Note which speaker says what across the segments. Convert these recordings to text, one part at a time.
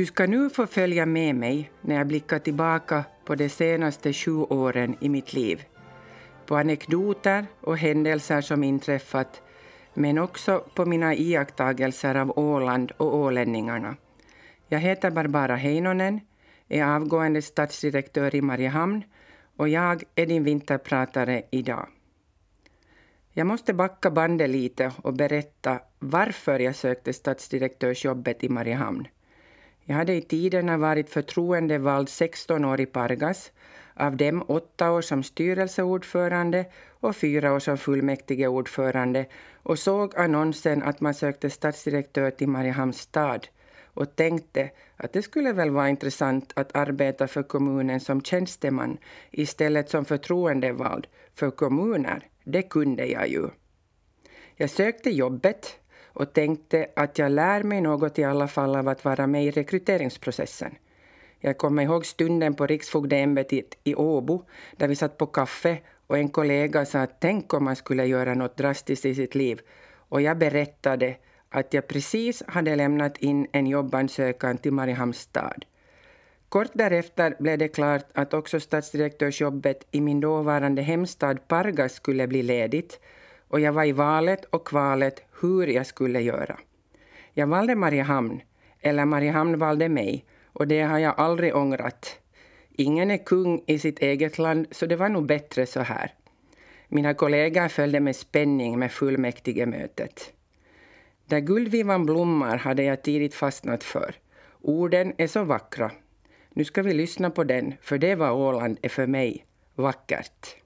Speaker 1: Du ska nu få följa med mig när jag blickar tillbaka på de senaste sju åren i mitt liv. På anekdoter och händelser som inträffat, men också på mina iakttagelser av Åland och ålänningarna. Jag heter Barbara Heinonen, är avgående stadsdirektör i Mariehamn och jag är din vinterpratare idag. Jag måste backa bandet lite och berätta varför jag sökte stadsdirektörsjobbet i Mariehamn. Jag hade i tiderna varit förtroendevald 16 år i Pargas, av dem åtta år som styrelseordförande och fyra år som fullmäktigeordförande och såg annonsen att man sökte stadsdirektör till Mariehamns stad och tänkte att det skulle väl vara intressant att arbeta för kommunen som tjänsteman istället som förtroendevald för kommuner. Det kunde jag ju. Jag sökte jobbet och tänkte att jag lär mig något i alla fall av att vara med i rekryteringsprocessen. Jag kommer ihåg stunden på riksfogdeämbetet i Åbo där vi satt på kaffe och en kollega sa att tänk om man skulle göra något drastiskt i sitt liv. Och jag berättade att jag precis hade lämnat in en jobbansökan till Mariehamns stad. Kort därefter blev det klart att också stadsdirektörsjobbet i min dåvarande hemstad Pargas skulle bli ledigt och jag var i valet och kvalet hur jag skulle göra. Jag valde Mariehamn, eller Mariehamn valde mig, och det har jag aldrig ångrat. Ingen är kung i sitt eget land, så det var nog bättre så här. Mina kollegor följde med spänning med fullmäktigemötet. Där guldvivan blommar hade jag tidigt fastnat för. Orden är så vackra. Nu ska vi lyssna på den, för det var Åland är för mig vackert.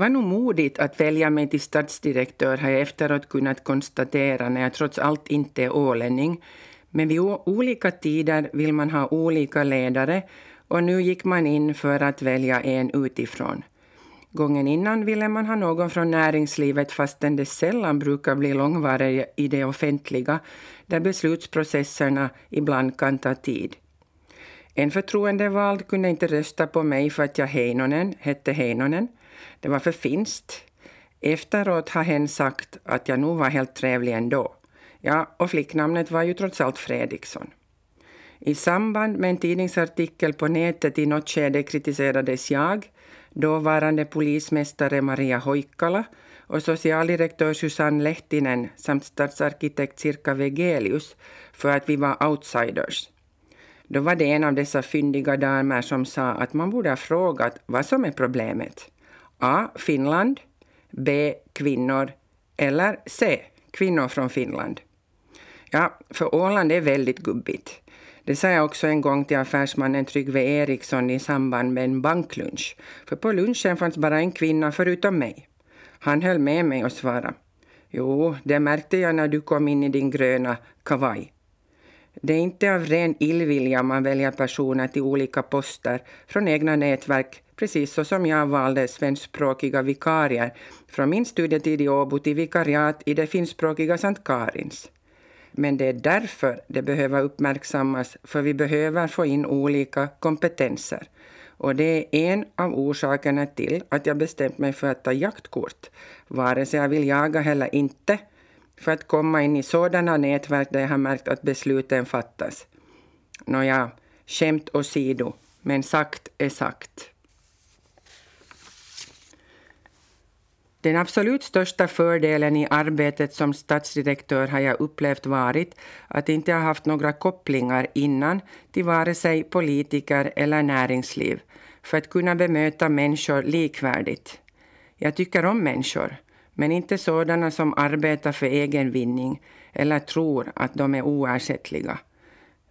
Speaker 1: Var nog modigt att välja mig till stadsdirektör har jag efteråt kunnat konstatera när jag trots allt inte är ålänning. Men vid olika tider vill man ha olika ledare och nu gick man in för att välja en utifrån. Gången innan ville man ha någon från näringslivet fastän det sällan brukar bli långvarigt i det offentliga där beslutsprocesserna ibland kan ta tid. En förtroendevald kunde inte rösta på mig för att jag Heinonen hette Heinonen. Det var för finskt. Efteråt har hen sagt att jag nog var helt trevlig ändå. Ja, och flicknamnet var ju trots allt Fredriksson. I samband med en tidningsartikel på nätet i något skede kritiserades jag, dåvarande polismästare Maria Hoikkala och socialdirektör Susanne Lehtinen samt stadsarkitekt Sirka Vegelius för att vi var outsiders. Då var det en av dessa fyndiga damer som sa att man borde ha frågat vad som är problemet. A. Finland. B. Kvinnor. Eller C. Kvinnor från Finland. Ja, för Åland är väldigt gubbigt. Det sa jag också en gång till affärsmannen Tryggve Eriksson i samband med en banklunch. För på lunchen fanns bara en kvinna förutom mig. Han höll med mig och svarade. Jo, det märkte jag när du kom in i din gröna kavaj. Det är inte av ren illvilja man väljer personer till olika poster från egna nätverk, precis så som jag valde svenskspråkiga vikarier från min studietid i Åbo till vikariat i det finskspråkiga Sankt Karins. Men det är därför det behöver uppmärksammas, för vi behöver få in olika kompetenser. Och det är en av orsakerna till att jag bestämt mig för att ta jaktkort, vare sig jag vill jaga eller inte, för att komma in i sådana nätverk där jag har märkt att besluten fattas. Nåja, skämt åsido, men sagt är sagt. Den absolut största fördelen i arbetet som stadsdirektör har jag upplevt varit att inte ha haft några kopplingar innan till vare sig politiker eller näringsliv för att kunna bemöta människor likvärdigt. Jag tycker om människor, men inte sådana som arbetar för egen vinning eller tror att de är oersättliga.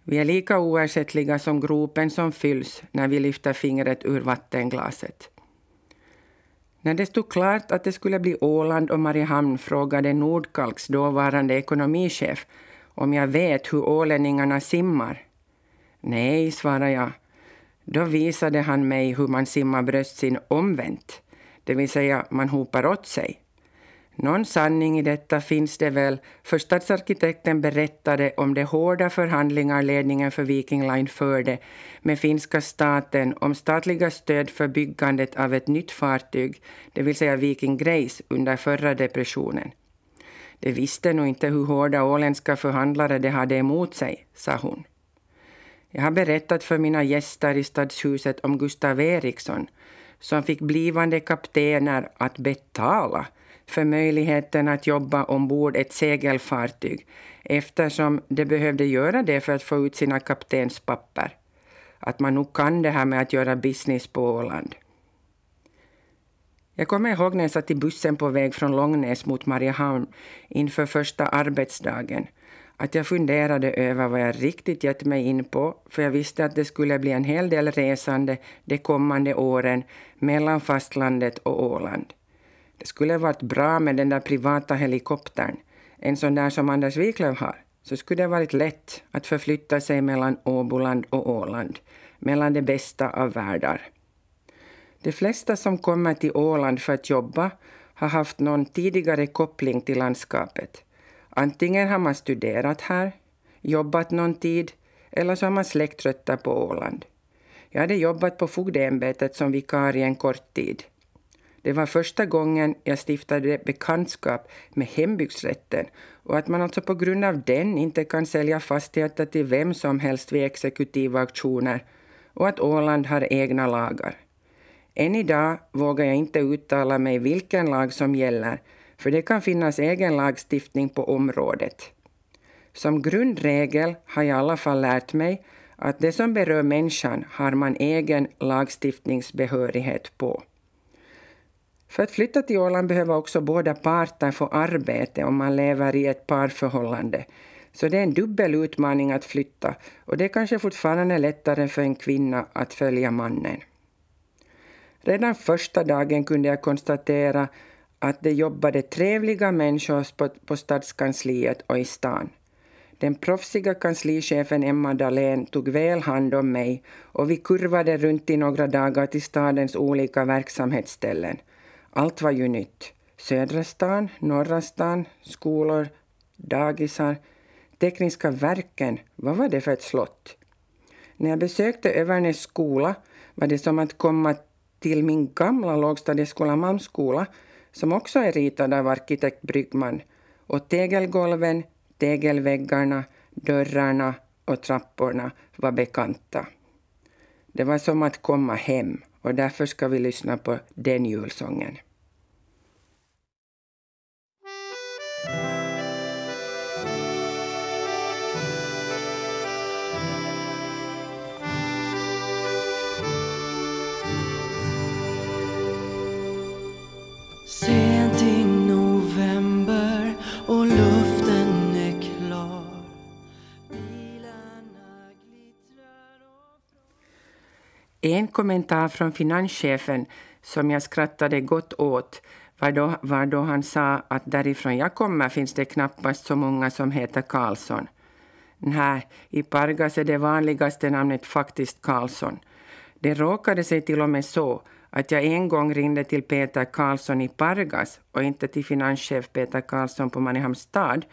Speaker 1: Vi är lika oersättliga som gropen som fylls när vi lyfter fingret ur vattenglaset. När det stod klart att det skulle bli Åland och Mariehamn frågade Nordkalks dåvarande ekonomichef om jag vet hur ålänningarna simmar. Nej, svarade jag. Då visade han mig hur man simmar bröstsin omvänt, det vill säga man hopar åt sig. Någon sanning i detta finns det väl, för stadsarkitekten berättade om de hårda förhandlingar ledningen för Viking Line förde med finska staten om statliga stöd för byggandet av ett nytt fartyg, det vill säga Viking Grace, under förra depressionen. De visste nog inte hur hårda åländska förhandlare de hade emot sig, sa hon. Jag har berättat för mina gäster i stadshuset om Gustav Eriksson som fick blivande kaptener att betala för möjligheten att jobba ombord ett segelfartyg eftersom de behövde göra det för att få ut sina kaptenspapper. Att man nog kan det här med att göra business på Åland. Jag kommer ihåg när jag satt i bussen på väg från Långnäs mot Mariehamn inför första arbetsdagen att jag funderade över vad jag riktigt gett mig in på, för jag visste att det skulle bli en hel del resande de kommande åren mellan fastlandet och Åland. Det skulle varit bra med den där privata helikoptern, en sån där som Anders Wiklöf har. Så skulle det varit lätt att förflytta sig mellan Åboland och Åland, mellan det bästa av världar. De flesta som kommer till Åland för att jobba har haft någon tidigare koppling till landskapet. Antingen har man studerat här, jobbat någon tid eller så har man släktrötter på Åland. Jag hade jobbat på fogdeämbetet som vikarie en kort tid. Det var första gången jag stiftade bekantskap med hembygdsrätten och att man alltså på grund av den inte kan sälja fastigheter till vem som helst vid exekutiva auktioner och att Åland har egna lagar. Än idag vågar jag inte uttala mig vilken lag som gäller för det kan finnas egen lagstiftning på området. Som grundregel har jag i alla fall lärt mig att det som berör människan har man egen lagstiftningsbehörighet på. För att flytta till Åland behöver också båda parter få arbete om man lever i ett parförhållande. Så det är en dubbel utmaning att flytta och det är kanske fortfarande lättare för en kvinna att följa mannen. Redan första dagen kunde jag konstatera att det jobbade trevliga människor på, på stadskansliet och i stan. Den proffsiga kanslichefen Emma Dahlén tog väl hand om mig och vi kurvade runt i några dagar till stadens olika verksamhetsställen. Allt var ju nytt. Södra stan, norra stan, skolor, dagisar, Tekniska verken, vad var det för ett slott? När jag besökte Övernäs skola var det som att komma till min gamla lågstadieskola Malmskola som också är ritad av arkitekt Bryggman. Och tegelgolven, tegelväggarna, dörrarna och trapporna var bekanta. Det var som att komma hem och därför ska vi lyssna på den julsången. En kommentar från finanschefen som jag skrattade gott åt var då, var då han sa att därifrån jag kommer finns det knappast så många som heter Karlsson. Nej, i Pargas är det vanligaste namnet faktiskt Karlsson. Det råkade sig till och med så att jag en gång ringde till Peter Karlsson i Pargas och inte till finanschef Peter Karlsson på Mariehamns stad,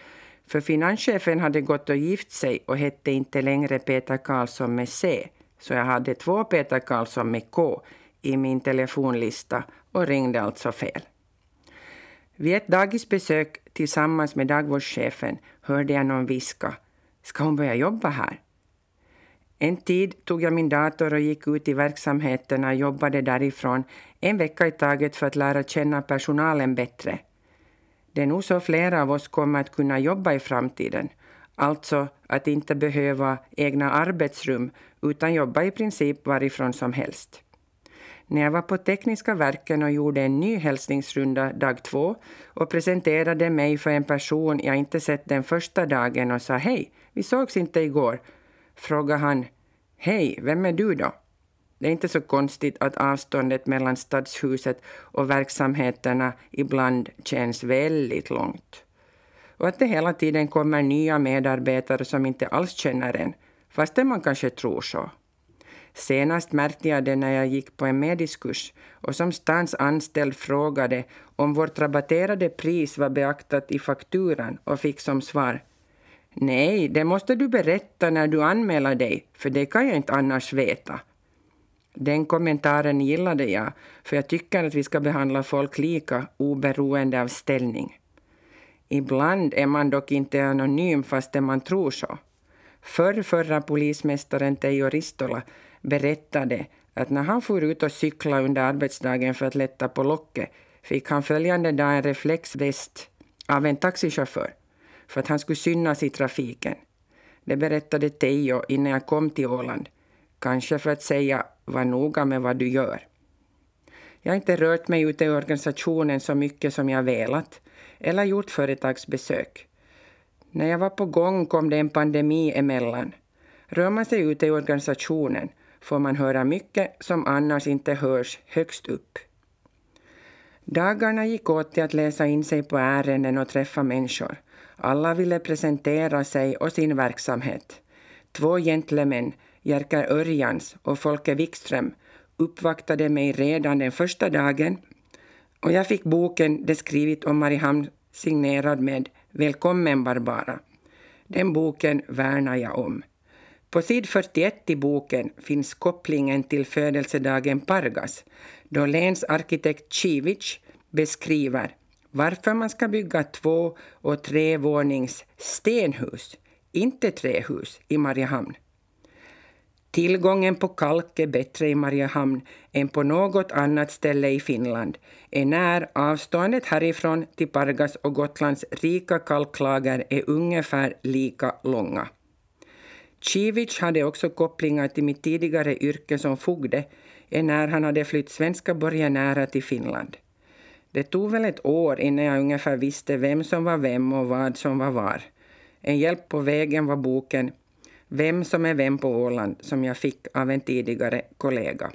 Speaker 1: för finanschefen hade gått och gift sig och hette inte längre Peter Karlsson med C, så jag hade två Peter Karlsson med K i min telefonlista och ringde alltså fel. Vid ett dagisbesök tillsammans med dagvårdschefen hörde jag någon viska. Ska hon börja jobba här? En tid tog jag min dator och gick ut i verksamheterna och jobbade därifrån en vecka i taget för att lära känna personalen bättre. Det är nog så flera av oss kommer att kunna jobba i framtiden. Alltså att inte behöva egna arbetsrum utan jobba i princip varifrån som helst. När jag var på Tekniska verken och gjorde en ny hälsningsrunda dag två och presenterade mig för en person jag inte sett den första dagen och sa hej, vi sågs inte igår, frågade han Hej, vem är du då? Det är inte så konstigt att avståndet mellan stadshuset och verksamheterna ibland känns väldigt långt. Och att det hela tiden kommer nya medarbetare som inte alls känner en, fastän man kanske tror så. Senast märkte jag det när jag gick på en mediskurs och som stans anställd frågade om vårt rabatterade pris var beaktat i fakturan och fick som svar Nej, det måste du berätta när du anmäler dig, för det kan jag inte annars veta. Den kommentaren gillade jag, för jag tycker att vi ska behandla folk lika oberoende av ställning. Ibland är man dock inte anonym fastän man tror så. Förr förra polismästaren Teijo Ristola berättade att när han for ut och cykla under arbetsdagen för att lätta på locket fick han följande dag en reflexväst av en taxichaufför för att han skulle synas i trafiken. Det berättade Teijo innan jag kom till Åland. Kanske för att säga var noga med vad du gör. Jag har inte rört mig ute i organisationen så mycket som jag velat eller gjort företagsbesök. När jag var på gång kom det en pandemi emellan. Rör man sig ute i organisationen får man höra mycket som annars inte hörs högst upp. Dagarna gick åt till att läsa in sig på ärenden och träffa människor. Alla ville presentera sig och sin verksamhet. Två gentlemän, Jerker Örjans och Folke Wikström, uppvaktade mig redan den första dagen och jag fick boken det skrivit om Mariehamn signerad med Välkommen Barbara. Den boken värnar jag om. På sid 41 i boken finns kopplingen till födelsedagen Pargas då länsarkitekt Civic beskriver varför man ska bygga två och trevånings stenhus, inte trähus, i Mariehamn. Tillgången på kalk är bättre i Mariehamn än på något annat ställe i Finland, enär avståndet härifrån till Pargas och Gotlands rika kalklager är ungefär lika långa. Civic hade också kopplingar till mitt tidigare yrke som fogde, enär han hade flytt svenska borgenärer till Finland. Det tog väl ett år innan jag ungefär visste vem som var vem och vad som var var. En hjälp på vägen var boken Vem som är vem på Åland som jag fick av en tidigare kollega.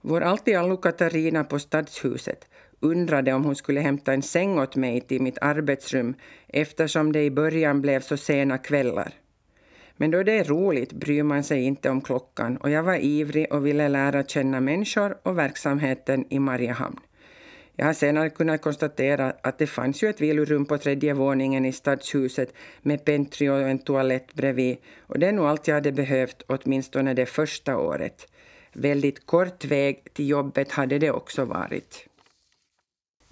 Speaker 1: Vår alltiallo Katarina på Stadshuset undrade om hon skulle hämta en säng åt mig till mitt arbetsrum eftersom det i början blev så sena kvällar. Men då det är roligt bryr man sig inte om klockan och jag var ivrig och ville lära känna människor och verksamheten i Mariehamn. Jag har senare kunnat konstatera att det fanns ju ett vilorum på tredje våningen i stadshuset med pentry och en toalett bredvid. Och det är nog allt jag hade behövt, åtminstone det första året. Väldigt kort väg till jobbet hade det också varit.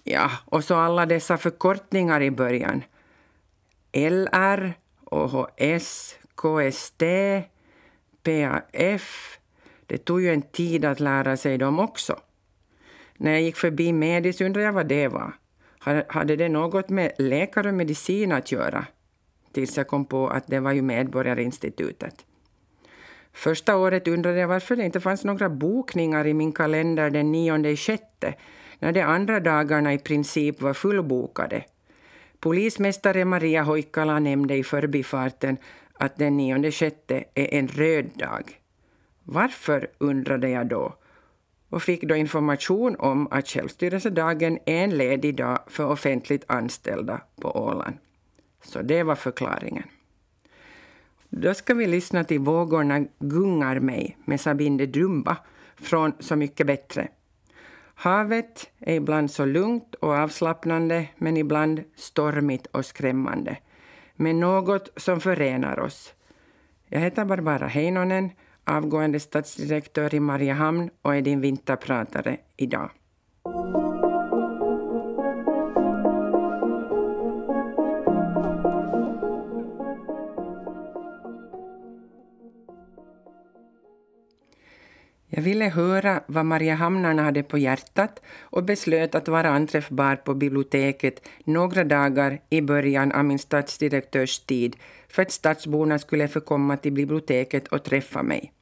Speaker 1: Ja, och så alla dessa förkortningar i början. LR, OHS, KST, PAF. Det tog ju en tid att lära sig dem också. När jag gick förbi Medis undrade jag vad det var. Hade det något med läkare och medicin att göra? Tills jag kom på att det var ju Medborgarinstitutet. Första året undrade jag varför det inte fanns några bokningar i min kalender den nionde sjätte, när de andra dagarna i princip var fullbokade. Polismästare Maria Hoikkala nämnde i förbifarten att den nionde sjätte är en röd dag. Varför, undrade jag då och fick då information om att självstyrelsedagen är en ledig dag för offentligt anställda på Åland. Så det var förklaringen. Då ska vi lyssna till Vågorna gungar mig med Sabine Dumba från Så mycket bättre. Havet är ibland så lugnt och avslappnande men ibland stormigt och skrämmande. Men något som förenar oss. Jag heter Barbara Heinonen avgående stadsdirektör i Mariehamn och är din vinterpratare idag. Jag ville höra vad Mariehamnarna hade på hjärtat och beslöt att vara anträffbar på biblioteket några dagar i början av min stadsdirektörstid för att stadsborna skulle få komma till biblioteket och träffa mig.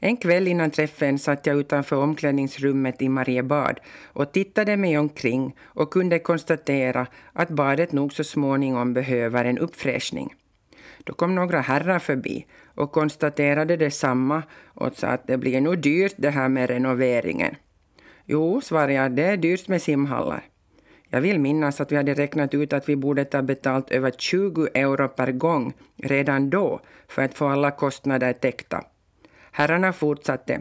Speaker 1: En kväll innan träffen satt jag utanför omklädningsrummet i Mariebad och tittade mig omkring och kunde konstatera att badet nog så småningom behöver en uppfräschning. Då kom några herrar förbi och konstaterade detsamma och sa att det blir nog dyrt det här med renoveringen. Jo, svarade jag, det är dyrt med simhallar. Jag vill minnas att vi hade räknat ut att vi borde ta betalt över 20 euro per gång redan då för att få alla kostnader täckta. Herrarna fortsatte.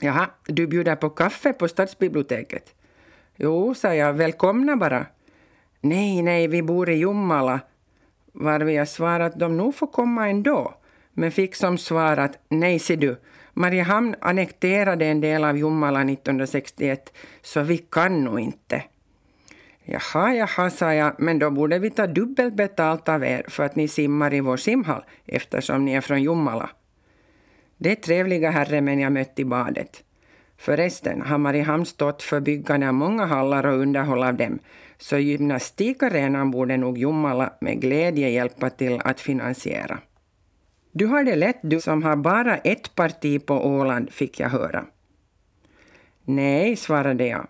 Speaker 1: Jaha, du bjuder på kaffe på stadsbiblioteket? Jo, sa jag, välkomna bara. Nej, nej, vi bor i Jomala. Varvid jag svarade att de nog får komma ändå, men fick som svar att nej, se du, Mariehamn annekterade en del av Jomala 1961, så vi kan nog inte. Jaha, jaha, sa jag, men då borde vi ta dubbelt betalt av er för att ni simmar i vår simhall eftersom ni är från Jomala. Det är trevliga herremän jag mött i badet. Förresten har Mariehamn stått för byggande av många hallar och underhåll av dem, så gymnastikarenan borde nog Jomala med glädje hjälpa till att finansiera. Du har det lätt du som har bara ett parti på Åland, fick jag höra. Nej, svarade jag.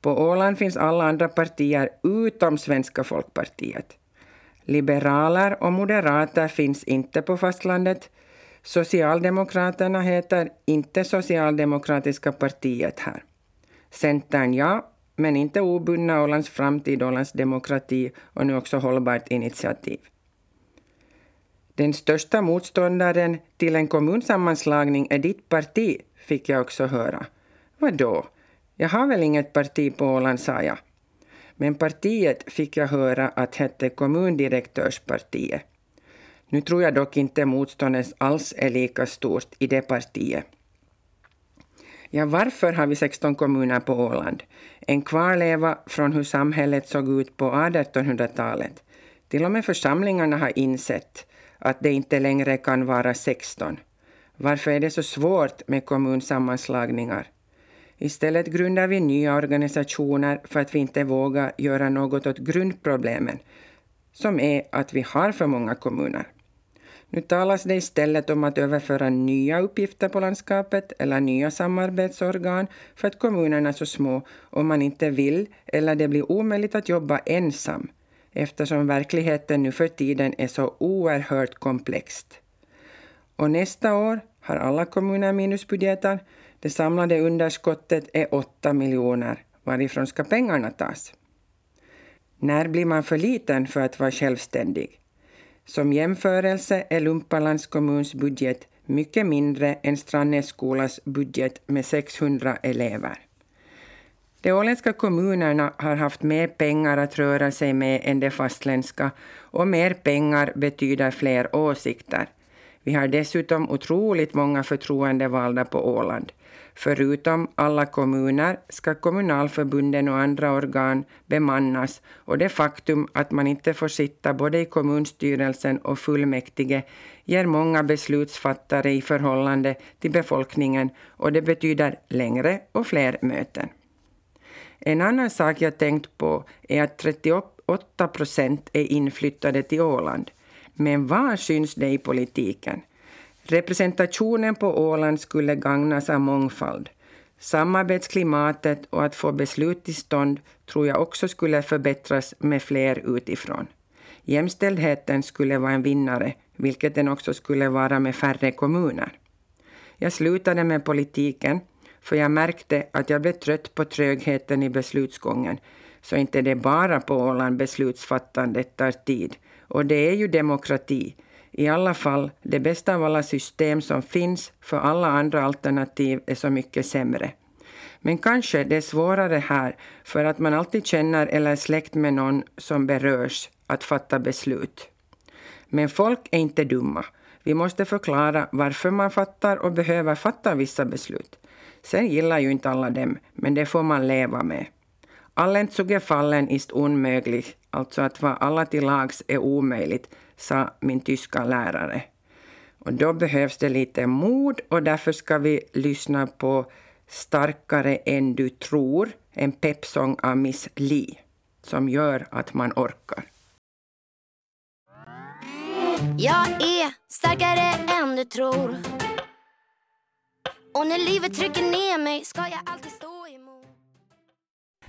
Speaker 1: På Åland finns alla andra partier utom Svenska folkpartiet. Liberaler och moderater finns inte på fastlandet. Socialdemokraterna heter inte Socialdemokratiska partiet här. Centern ja, men inte obundna Ålands framtid, Ålands demokrati och nu också hållbart initiativ. Den största motståndaren till en kommunsammanslagning är ditt parti, fick jag också höra. Vadå? Jag har väl inget parti på Åland, sa jag. Men partiet fick jag höra att hette kommundirektörspartiet. Nu tror jag dock inte motståndet alls är lika stort i det partiet. Ja, varför har vi 16 kommuner på Åland? En kvarleva från hur samhället såg ut på 1800-talet. Till och med församlingarna har insett att det inte längre kan vara 16. Varför är det så svårt med kommunsammanslagningar? Istället grundar vi nya organisationer för att vi inte vågar göra något åt grundproblemen, som är att vi har för många kommuner. Nu talas det istället om att överföra nya uppgifter på landskapet eller nya samarbetsorgan för att kommunerna är så små om man inte vill eller det blir omöjligt att jobba ensam eftersom verkligheten nu för tiden är så oerhört komplext. Och nästa år har alla kommuner minusbudgetar. Det samlade underskottet är 8 miljoner. Varifrån ska pengarna tas? När blir man för liten för att vara självständig? Som jämförelse är Lumpalands kommuns budget mycket mindre än Strannässkolas budget med 600 elever. De åländska kommunerna har haft mer pengar att röra sig med än de fastländska och mer pengar betyder fler åsikter. Vi har dessutom otroligt många förtroendevalda på Åland. Förutom alla kommuner ska kommunalförbunden och andra organ bemannas och det faktum att man inte får sitta både i kommunstyrelsen och fullmäktige ger många beslutsfattare i förhållande till befolkningen och det betyder längre och fler möten. En annan sak jag tänkt på är att 38 procent är inflyttade till Åland. Men var syns det i politiken? Representationen på Åland skulle gagnas av mångfald. Samarbetsklimatet och att få beslut till stånd tror jag också skulle förbättras med fler utifrån. Jämställdheten skulle vara en vinnare, vilket den också skulle vara med färre kommuner. Jag slutade med politiken för jag märkte att jag blev trött på trögheten i beslutsgången. Så inte det bara på Åland beslutsfattandet tar tid. Och det är ju demokrati. I alla fall, det bästa av alla system som finns, för alla andra alternativ är så mycket sämre. Men kanske det är svårare här, för att man alltid känner eller är släkt med någon som berörs att fatta beslut. Men folk är inte dumma. Vi måste förklara varför man fattar och behöver fatta vissa beslut. Sen gillar ju inte alla dem, men det får man leva med. Allen ist unmöglich, alltså att vara alla till lags är omöjligt, sa min tyska lärare. Och då behövs det lite mod och därför ska vi lyssna på Starkare än du tror, en peppsång av Miss Li, som gör att man orkar.
Speaker 2: Jag är starkare än du tror och när livet trycker ner mig ska jag alltid stå emot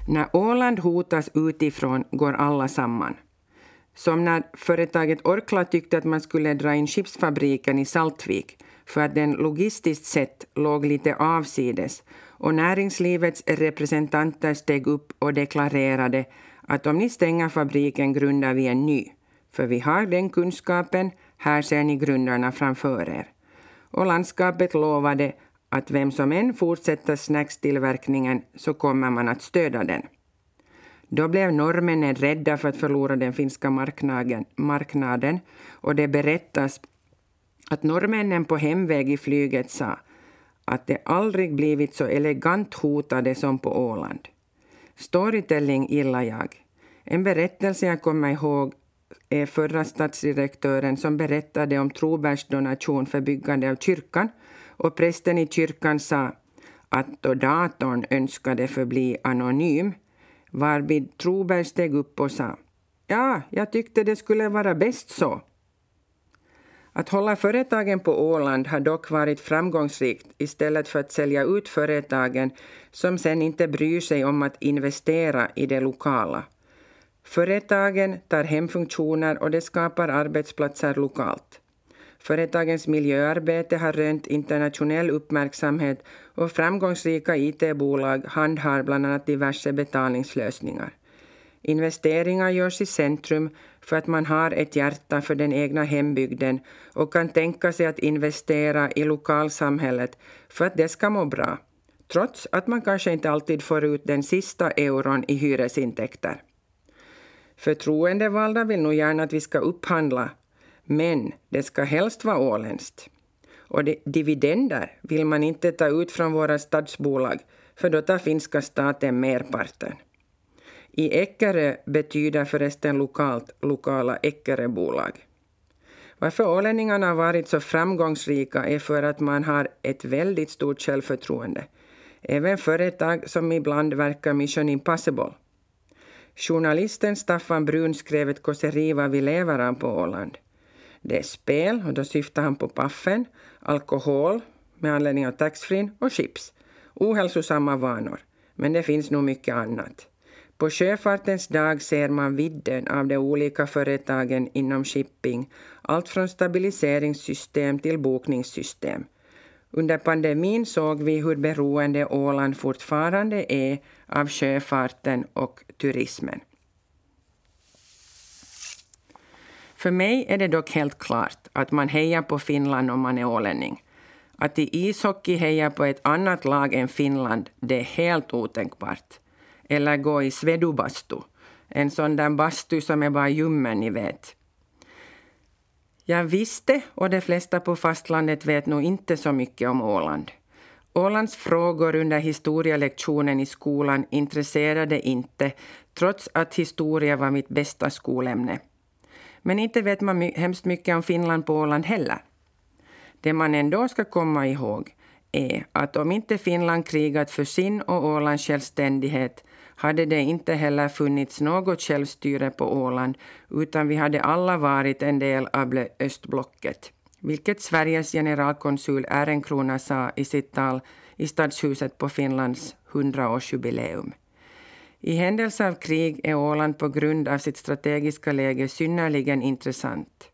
Speaker 1: När Åland hotas utifrån går alla samman. Som när företaget Orkla tyckte att man skulle dra in chipsfabriken i Saltvik för att den logistiskt sett låg lite avsides och näringslivets representanter steg upp och deklarerade att om ni stänger fabriken grundar vi en ny, för vi har den kunskapen, här ser ni grundarna framför er. Och landskapet lovade att vem som än fortsätter snackstillverkningen så kommer man att stödja den. Då blev norrmännen rädda för att förlora den finska marknaden, marknaden och det berättas att norrmännen på hemväg i flyget sa att det aldrig blivit så elegant hotade som på Åland. Storytelling gillar jag. En berättelse jag kommer ihåg är förra stadsdirektören som berättade om Trobergs donation för byggande av kyrkan och prästen i kyrkan sa att då datorn önskade förbli anonym varvid Troberg steg upp och sa Ja, jag tyckte det skulle vara bäst så. Att hålla företagen på Åland har dock varit framgångsrikt istället för att sälja ut företagen som sen inte bryr sig om att investera i det lokala. Företagen tar hem funktioner och det skapar arbetsplatser lokalt. Företagens miljöarbete har rönt internationell uppmärksamhet och framgångsrika IT-bolag handhar bland annat diverse betalningslösningar. Investeringar görs i centrum för att man har ett hjärta för den egna hembygden och kan tänka sig att investera i lokalsamhället för att det ska må bra, trots att man kanske inte alltid får ut den sista euron i hyresintäkter. Förtroendevalda vill nog gärna att vi ska upphandla, men det ska helst vara åländskt. Och de, dividender vill man inte ta ut från våra stadsbolag, för då tar finska staten merparten. I Eckerö betyder förresten lokalt lokala Eckeröbolag. Varför ålänningarna har varit så framgångsrika är för att man har ett väldigt stort självförtroende. Även företag som ibland verkar mission impossible. Journalisten Staffan Brun skrev ett kåseri vad vi lever av på Åland. Det är spel, och då syftar han på paffen, alkohol med anledning av taxfree och chips. Ohälsosamma vanor. Men det finns nog mycket annat. På sjöfartens dag ser man vidden av de olika företagen inom shipping, allt från stabiliseringssystem till bokningssystem. Under pandemin såg vi hur beroende Åland fortfarande är av sjöfarten och turismen. För mig är det dock helt klart att man hejar på Finland om man är ålänning. Att i ishockey heja på ett annat lag än Finland, det är helt otänkbart. Eller gå i svedubastu, en sån där bastu som är bara ljummen, ni vet. Jag visste, och de flesta på fastlandet vet nog inte så mycket om Åland. Ålands frågor under historielektionen i skolan intresserade inte, trots att historia var mitt bästa skolämne. Men inte vet man my hemskt mycket om Finland på Åland heller. Det man ändå ska komma ihåg är att om inte Finland krigat för sin och Ålands självständighet hade det inte heller funnits något självstyre på Åland utan vi hade alla varit en del av östblocket, vilket Sveriges generalkonsul Ehrenkrona sa i sitt tal i Stadshuset på Finlands 100-årsjubileum. I händelse av krig är Åland på grund av sitt strategiska läge synnerligen intressant.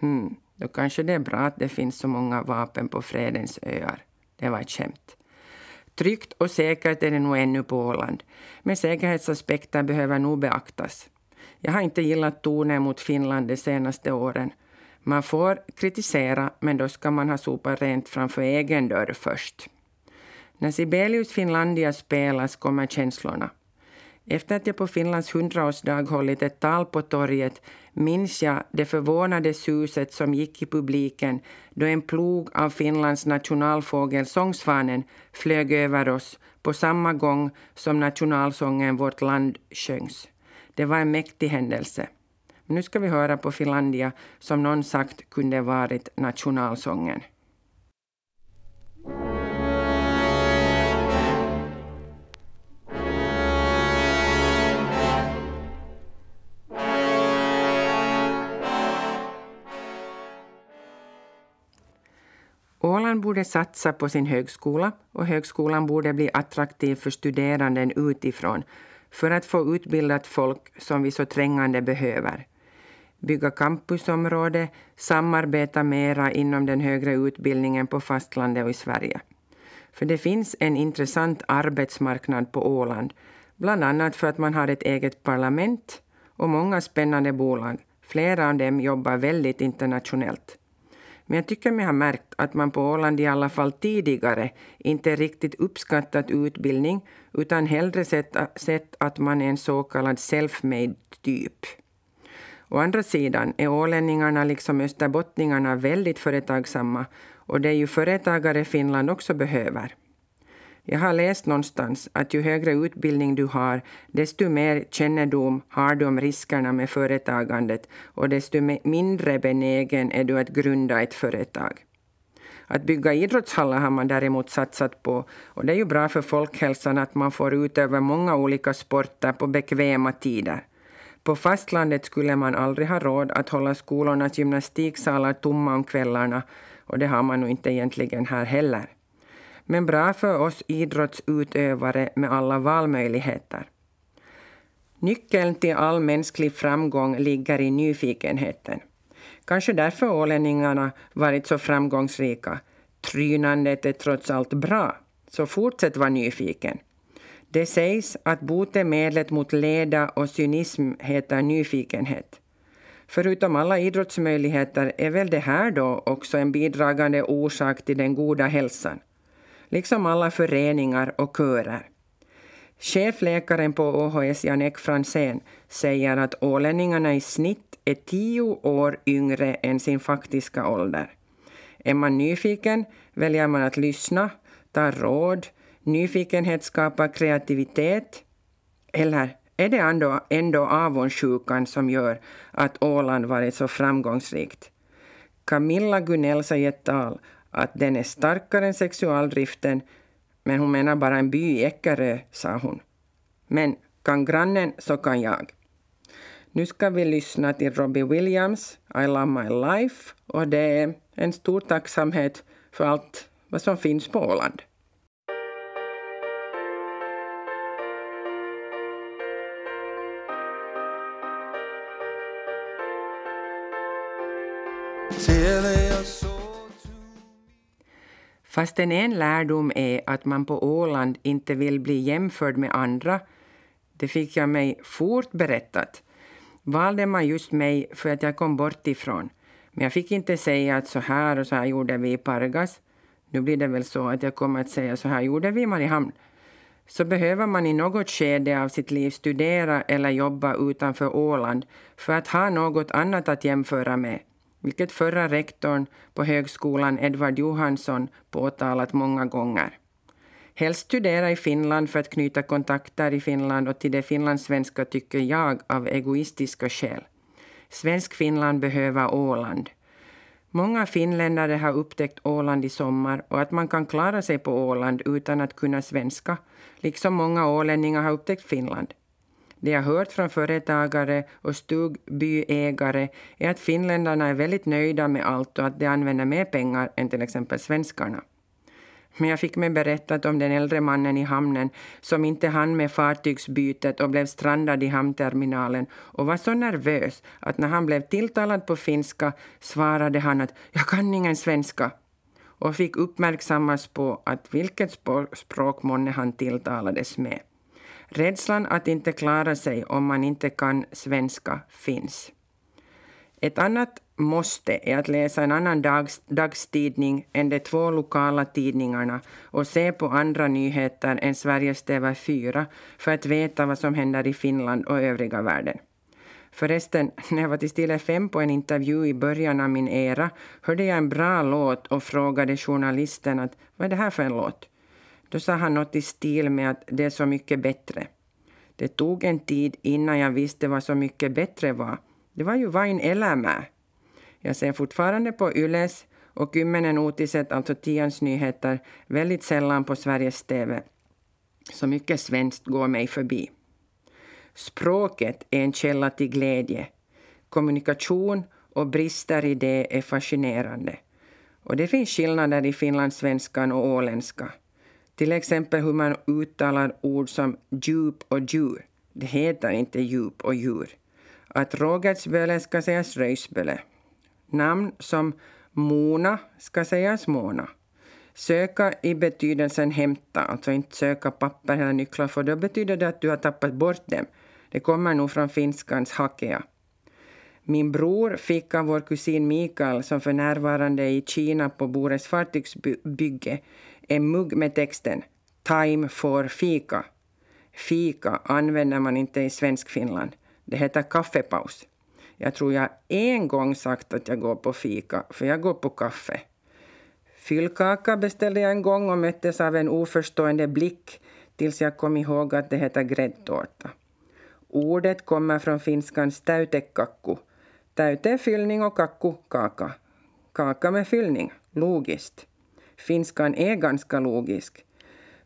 Speaker 1: Hmm, då kanske det är bra att det finns så många vapen på fredens öar. Det var ett skämt. Tryggt och säkert är det nog ännu på Åland, men säkerhetsaspekter behöver nog beaktas. Jag har inte gillat tonen mot Finland de senaste åren. Man får kritisera, men då ska man ha sopat rent framför egen dörr först. När Sibelius Finlandia spelas kommer känslorna. Efter att jag på Finlands hundraårsdag hållit ett tal på torget minns jag det förvånade suset som gick i publiken då en plog av Finlands nationalfågel sångsvanen flög över oss på samma gång som nationalsången Vårt land sjöngs. Det var en mäktig händelse. nu ska vi höra på Finlandia som någon sagt kunde varit nationalsången. Åland borde satsa på sin högskola och högskolan borde bli attraktiv för studeranden utifrån för att få utbildat folk som vi så trängande behöver. bygga campusområde, samarbeta mera inom den högre utbildningen på fastlandet och i Sverige. För det finns en intressant arbetsmarknad på Åland, bland annat för att man har ett eget parlament och många spännande bolag. Flera av dem jobbar väldigt internationellt. Men jag tycker mig ha märkt att man på Åland i alla fall tidigare inte riktigt uppskattat utbildning utan hellre sett, sett att man är en så kallad self-made typ. Å andra sidan är ålänningarna liksom österbottningarna väldigt företagsamma och det är ju företagare Finland också behöver. Jag har läst någonstans att ju högre utbildning du har, desto mer kännedom har du om riskerna med företagandet och desto mindre benägen är du att grunda ett företag. Att bygga idrottshallar har man däremot satsat på och det är ju bra för folkhälsan att man får utöva många olika sporter på bekväma tider. På fastlandet skulle man aldrig ha råd att hålla skolornas gymnastiksalar tomma om kvällarna och det har man nog inte egentligen här heller men bra för oss idrottsutövare med alla valmöjligheter. Nyckeln till all mänsklig framgång ligger i nyfikenheten. Kanske därför ålänningarna varit så framgångsrika. Trynandet är trots allt bra, så fortsätt vara nyfiken. Det sägs att botemedlet mot leda och cynism heter nyfikenhet. Förutom alla idrottsmöjligheter är väl det här då också en bidragande orsak till den goda hälsan liksom alla föreningar och körer. Chefläkaren på ÅHS, Jan-Ek Fransén, säger att ålänningarna i snitt är tio år yngre än sin faktiska ålder. Är man nyfiken väljer man att lyssna, ta råd, nyfikenhet skapar kreativitet. Eller är det ändå, ändå avundsjukan som gör att Åland varit så framgångsrikt? Camilla Gunell säger ett tal att den är starkare än sexualdriften, men hon menar bara en by i Eckerö, sa hon. Men kan grannen så kan jag. Nu ska vi lyssna till Robbie Williams, I love my life, och det är en stor tacksamhet för allt vad som finns på Åland. Fastän en lärdom är att man på Åland inte vill bli jämförd med andra, det fick jag mig fort berättat, valde man just mig för att jag kom bort ifrån. Men jag fick inte säga att så här och så här gjorde vi i Pargas. Nu blir det väl så att jag kommer att säga så här gjorde vi i Mariehamn. Så behöver man i något skede av sitt liv studera eller jobba utanför Åland för att ha något annat att jämföra med vilket förra rektorn på högskolan Edvard Johansson påtalat många gånger. Helst studera i Finland för att knyta kontakter i Finland och till det finlandssvenska tycker jag av egoistiska skäl. Svensk Finland behöver Åland. Många finländare har upptäckt Åland i sommar och att man kan klara sig på Åland utan att kunna svenska, liksom många ålänningar har upptäckt Finland. Det jag hört från företagare och stugbyägare är att finländarna är väldigt nöjda med allt och att de använder mer pengar än till exempel svenskarna. Men jag fick mig berättat om den äldre mannen i hamnen som inte hann med fartygsbytet och blev strandad i hamnterminalen och var så nervös att när han blev tilltalad på finska svarade han att ”jag kan ingen svenska” och fick uppmärksammas på att vilket språk månne han tilltalades med. Rädslan att inte klara sig om man inte kan svenska finns. Ett annat måste är att läsa en annan dags, dagstidning än de två lokala tidningarna och se på andra nyheter än Sveriges TV4 för att veta vad som händer i Finland och övriga världen. Förresten, när jag var till Stille 5 på en intervju i början av min era hörde jag en bra låt och frågade journalisten att vad är det här för en låt? Då sa han något i stil med att det är så mycket bättre. Det tog en tid innan jag visste vad så mycket bättre var. Det var ju Vain Elämää. Jag ser fortfarande på Yles och Kymmenen Otiset, alltså Tians nyheter, väldigt sällan på Sveriges TV. Så mycket svenskt går mig förbi. Språket är en källa till glädje. Kommunikation och brister i det är fascinerande. Och det finns skillnader i finlandssvenskan och åländska. Till exempel hur man uttalar ord som djup och djur. Det heter inte djup och djur. att Rogertsböle ska sägas Röjsböle. Namn som Mona ska sägas Mona. Söka i betydelsen hämta, alltså inte söka papper eller nycklar, för då betyder det att du har tappat bort dem. Det kommer nog från finskans hakea. Min bror fick av vår kusin Mikael, som för närvarande är i Kina på Bores fartygsbygge, en mugg med texten Time for fika. Fika använder man inte i Svenskfinland. Det heter kaffepaus. Jag tror jag en gång sagt att jag går på fika, för jag går på kaffe. Fyllkaka beställde jag en gång och möttes av en oförstående blick tills jag kom ihåg att det heter gräddtårta. Ordet kommer från finskans täytekakku. Täyte är fyllning och kakku kaka. Kaka med fyllning, logiskt. Finskan är ganska logisk.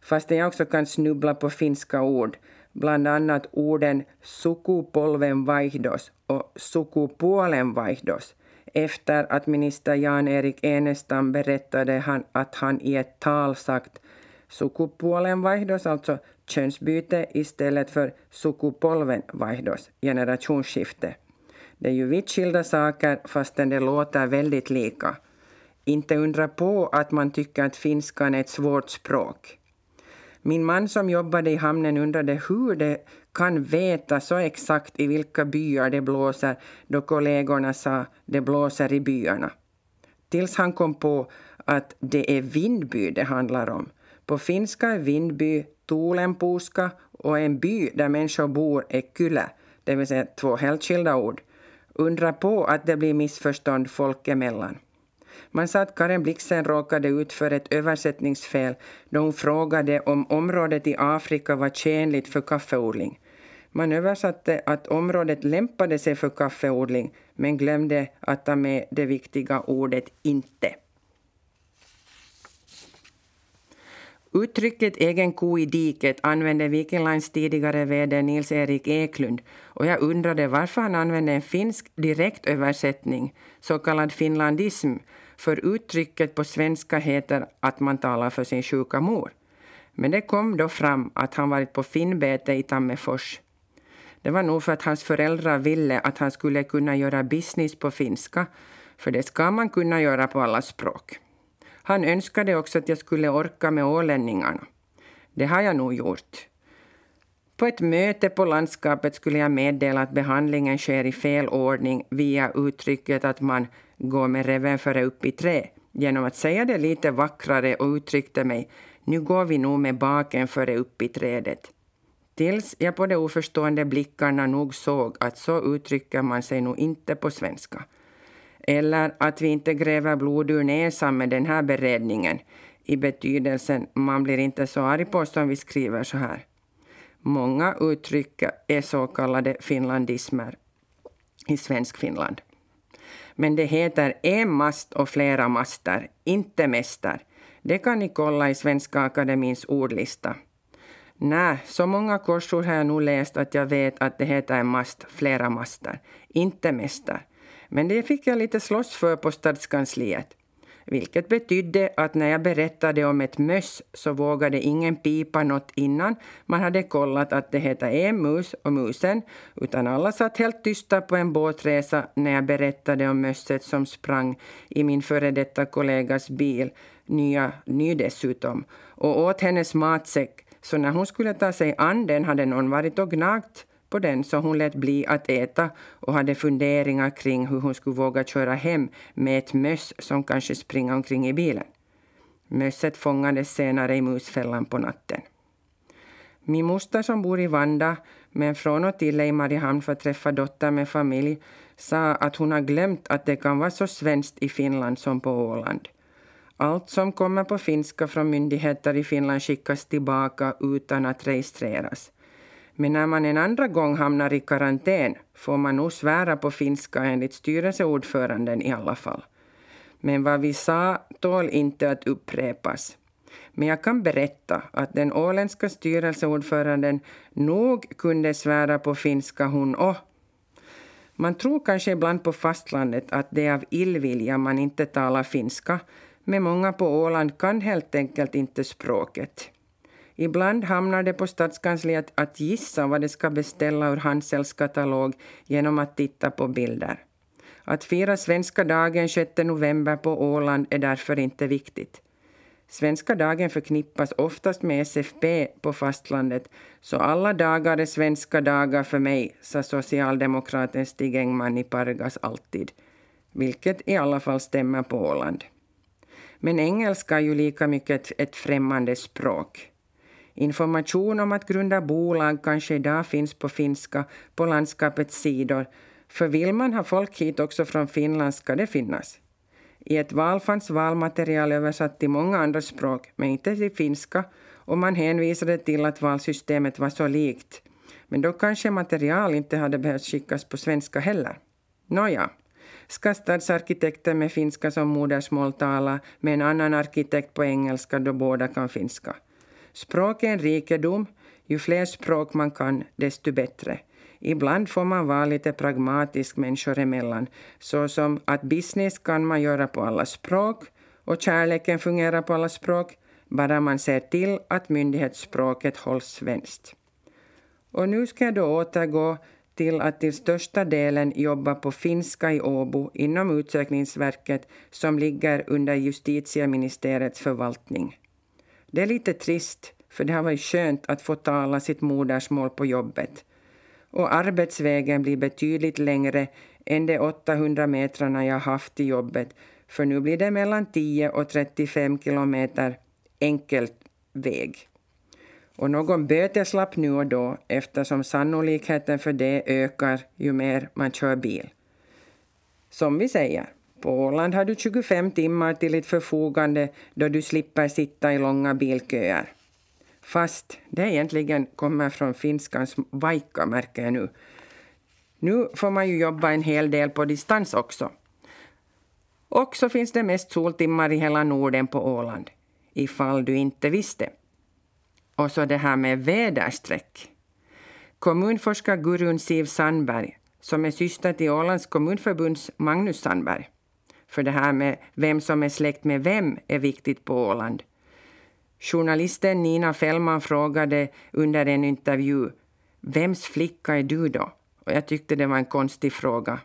Speaker 1: Fastän jag också kan snubbla på finska ord, bland annat orden sukupolven vaihdos och sukupuolen vaihdos, efter att minister Jan-Erik Enestam berättade han att han i ett tal sagt sukupuolen vaihdos, alltså könsbyte, istället för sukupolven vaihdos, generationsskifte. Det är ju vitt skilda saker fastän det låter väldigt lika. Inte undra på att man tycker att finskan är ett svårt språk. Min man som jobbade i hamnen undrade hur det kan veta så exakt i vilka byar det blåser då kollegorna sa det blåser i byarna. Tills han kom på att det är Vindby det handlar om. På finska är Vindby Tuulenpuuska och en by där människor bor är Kylä, det vill säga två helt skilda ord. Undra på att det blir missförstånd folk emellan. Man sa att Karen Blixen råkade ut för ett översättningsfel då hon frågade om området i Afrika var tjänligt för kaffeodling. Man översatte att området lämpade sig för kaffeodling men glömde att ta med det viktiga ordet inte. Uttrycket egen ko i diket använde Viking Lines tidigare vd Nils-Erik Eklund och jag undrade varför han använde en finsk direktöversättning, så kallad finlandism, för uttrycket på svenska heter att man talar för sin sjuka mor. Men det kom då fram att han varit på finnbete i Tammerfors. Det var nog för att hans föräldrar ville att han skulle kunna göra business på finska, för det ska man kunna göra på alla språk. Han önskade också att jag skulle orka med ålänningarna. Det har jag nog gjort. På ett möte på landskapet skulle jag meddela att behandlingen sker i fel ordning via uttrycket att man går med reven före upp i trä. Genom att säga det lite vackrare och uttryckte mig nu går vi nog med baken före upp i trädet. Tills jag på de oförstående blickarna nog såg att så uttrycker man sig nog inte på svenska. Eller att vi inte gräver blod ur näsan med den här beredningen i betydelsen man blir inte så arg på oss om vi skriver så här. Många uttryck är så kallade finlandismer i svensk Finland. Men det heter en mast och flera master, inte mäster. Det kan ni kolla i Svenska Akademins ordlista. Nej, så många korsord har jag nog läst att jag vet att det heter en mast, flera master, inte mäster. Men det fick jag lite slåss för på stadskansliet. Vilket betydde att när jag berättade om ett möss så vågade ingen pipa något innan. Man hade kollat att det heter en mus och musen, utan alla satt helt tysta på en båtresa när jag berättade om mösset som sprang i min före detta kollegas bil, nya, ny dessutom, och åt hennes matsäck, så när hon skulle ta sig an den hade någon varit och gnagt på den så hon lät bli att äta och hade funderingar kring hur hon skulle våga köra hem med ett möss som kanske springer omkring i bilen. Mösset fångades senare i musfällan på natten. Min moster som bor i Vanda, men från och till i Mariehamn för att träffa dottern med familj, sa att hon har glömt att det kan vara så svenskt i Finland som på Åland. Allt som kommer på finska från myndigheter i Finland skickas tillbaka utan att registreras. Men när man en andra gång hamnar i karantän får man nog svära på finska enligt styrelseordföranden i alla fall. Men vad vi sa tål inte att upprepas. Men jag kan berätta att den åländska styrelseordföranden nog kunde svära på finska hon och. Man tror kanske ibland på fastlandet att det är av illvilja man inte talar finska, men många på Åland kan helt enkelt inte språket. Ibland hamnar det på Stadskansliet att gissa vad det ska beställa ur Hansels katalog genom att titta på bilder. Att fira svenska dagen 6 november på Åland är därför inte viktigt. Svenska dagen förknippas oftast med SFP på fastlandet, så alla dagar är svenska dagar för mig, sa socialdemokraten Stig Engman i Pargas alltid, vilket i alla fall stämmer på Åland. Men engelska är ju lika mycket ett främmande språk. Information om att grunda bolag kanske idag finns på finska på landskapets sidor, för vill man ha folk hit också från Finland ska det finnas. I ett val fanns valmaterial översatt till många andra språk, men inte till finska, och man hänvisade till att valsystemet var så likt. Men då kanske material inte hade behövt skickas på svenska heller. Nåja, ska stadsarkitekten med finska som modersmål tala med en annan arkitekt på engelska då båda kan finska? Språk är en rikedom. Ju fler språk man kan, desto bättre. Ibland får man vara lite pragmatisk människor emellan, såsom att business kan man göra på alla språk och kärleken fungerar på alla språk, bara man ser till att myndighetsspråket hålls svenskt. Och nu ska jag då återgå till att till största delen jobba på finska i Åbo inom Utsökningsverket som ligger under justitieministeriets förvaltning. Det är lite trist, för det har varit skönt att få tala sitt modersmål på jobbet och arbetsvägen blir betydligt längre än de 800 metrarna jag haft i jobbet, för nu blir det mellan 10 och 35 kilometer enkel väg. Och någon böteslapp nu och då eftersom sannolikheten för det ökar ju mer man kör bil. Som vi säger, på Åland har du 25 timmar till ditt förfogande då du slipper sitta i långa bilköer. Fast det egentligen kommer från finskans vaikka, märker jag nu. Nu får man ju jobba en hel del på distans också. Och så finns det mest soltimmar i hela Norden på Åland, ifall du inte visste. Och så det här med väderstreck. Kommunforskar Gurun Siv Sandberg, som är syster till Ålands kommunförbunds Magnus Sandberg. För det här med vem som är släkt med vem är viktigt på Åland. Journalisten Nina Fällman frågade under en intervju Vems flicka är du då? Och jag tyckte det var en konstig fråga.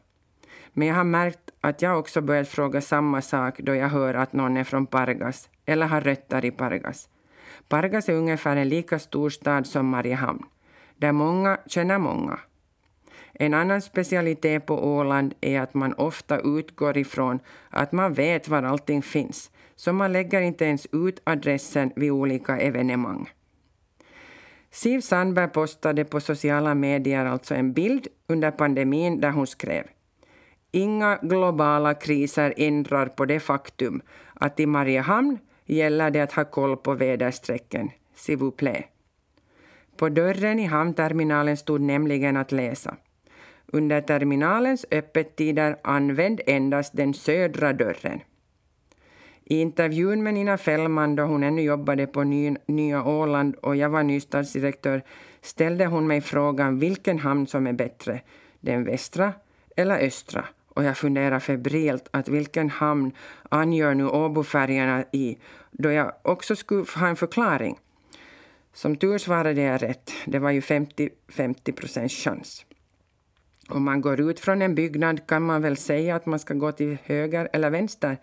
Speaker 1: Men jag har märkt att jag också börjat fråga samma sak då jag hör att någon är från Pargas eller har rötter i Pargas. Pargas är ungefär en lika stor stad som Mariehamn, där många känner många. En annan specialitet på Åland är att man ofta utgår ifrån att man vet var allting finns, så man lägger inte ens ut adressen vid olika evenemang. Siv Sandberg postade på sociala medier alltså en bild under pandemin där hon skrev Inga globala kriser ändrar på det faktum att i Mariehamn gäller det att ha koll på väderstrecken. S'il vous plaît. På dörren i hamnterminalen stod nämligen att läsa under terminalens öppettider använd endast den södra dörren. I intervjun med Nina Fällman då hon ännu jobbade på Ny, Nya Åland och jag var nystadsdirektör ställde hon mig frågan vilken hamn som är bättre, den västra eller östra. Och jag funderar febrilt att vilken hamn angör nu Åbofärjorna i, då jag också skulle ha en förklaring. Som tur svarade jag rätt. Det var ju 50-50 procents chans. Om man går ut från en byggnad kan man väl säga att man ska gå till höger eller vänster.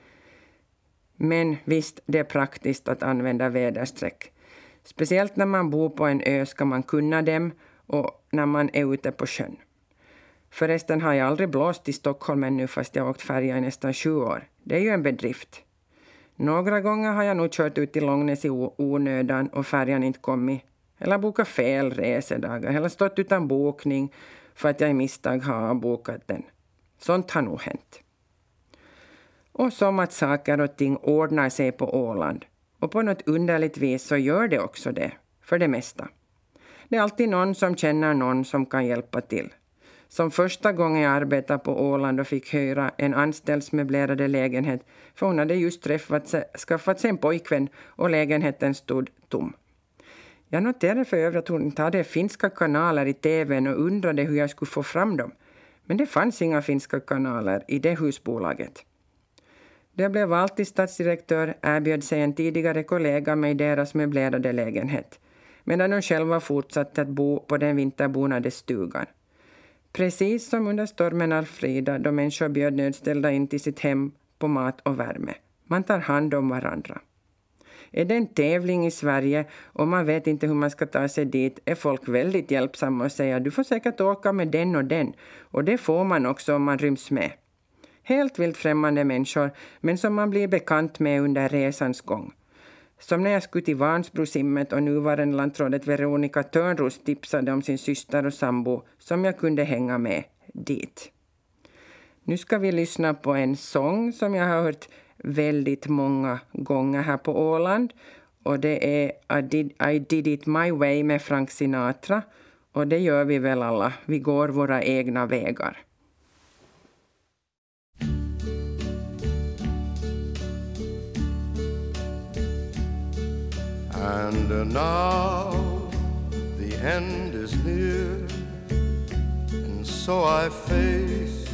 Speaker 1: Men visst, det är praktiskt att använda väderstreck. Speciellt när man bor på en ö ska man kunna dem och när man är ute på sjön. Förresten har jag aldrig blåst i Stockholm ännu fast jag åkt färja i nästan sju år. Det är ju en bedrift. Några gånger har jag nog kört ut till Långnäs i onödan och färjan inte kommit. Eller bokat fel resedagar, eller stått utan bokning för att jag i misstag har avbokat den. Sånt har nog hänt. Och som att saker och ting ordnar sig på Åland. Och på något underligt vis så gör det också det, för det mesta. Det är alltid någon som känner någon som kan hjälpa till. Som första gången jag arbetade på Åland och fick höra en anställds möblerade lägenhet, för hon hade just träffat sig, skaffat sig en pojkvän och lägenheten stod tom. Jag noterade för övrigt att hon inte hade finska kanaler i tvn och undrade hur jag skulle få fram dem. Men det fanns inga finska kanaler i det husbolaget. Då jag blev vald till stadsdirektör erbjöd sig en tidigare kollega mig deras möblerade lägenhet. medan de själva fortsatte att bo på den vinterbonade stugan. Precis som under stormen Alfrida då människor bjöd nödställda in till sitt hem på mat och värme. Man tar hand om varandra. Är det en tävling i Sverige och man vet inte hur man ska ta sig dit är folk väldigt hjälpsamma och säger du får säkert åka med den och den. Och det får man också om man ryms med. Helt vilt främmande människor, men som man blir bekant med under resans gång. Som när jag skulle till Vansbrosimmet och nuvarande lantrådet Veronica Törnros tipsade om sin syster och sambo som jag kunde hänga med dit. Nu ska vi lyssna på en sång som jag har hört väldigt många gånger här på Åland. Och det är I did, I did it my way med Frank Sinatra. Och det gör vi väl alla. Vi går våra egna vägar.
Speaker 3: And now the end is near, and so I face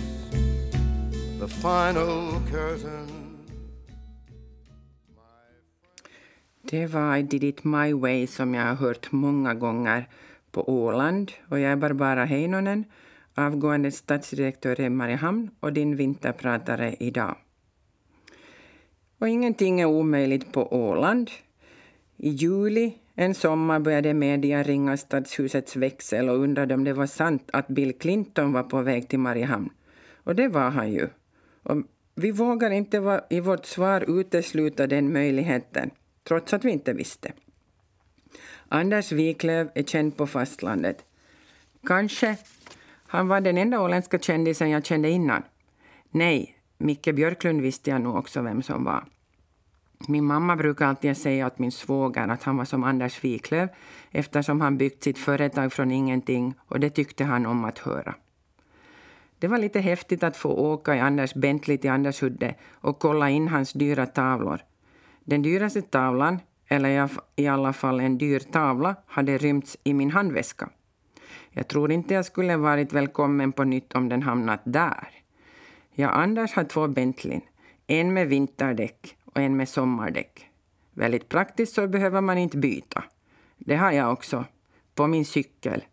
Speaker 3: the final curtain.
Speaker 1: Det var I did it my way som jag har hört många gånger på Åland. Och jag är Barbara Heinonen, avgående stadsdirektör i Mariehamn och din vinterpratare idag. Och ingenting är omöjligt på Åland. I juli en sommar började media ringa stadshusets växel och undrade om det var sant att Bill Clinton var på väg till Mariehamn. Och det var han ju. Och vi vågar inte i vårt svar utesluta den möjligheten, trots att vi inte visste. Anders Wiklöf är känd på fastlandet. Kanske han var den enda åländska kändisen jag kände innan. Nej, Micke Björklund visste jag nog också vem som var. Min mamma brukar alltid säga åt min svåger att han var som Anders Wiklöf eftersom han byggt sitt företag från ingenting och det tyckte han om att höra. Det var lite häftigt att få åka i Anders Bentley till Andershudde och kolla in hans dyra tavlor. Den dyraste tavlan, eller i alla fall en dyr tavla, hade rymts i min handväska. Jag tror inte jag skulle varit välkommen på nytt om den hamnat där. Jag Anders har två Bentleyn, en med vinterdäck och en med sommardäck. Väldigt praktiskt så behöver man inte byta. Det har jag också, på min cykel.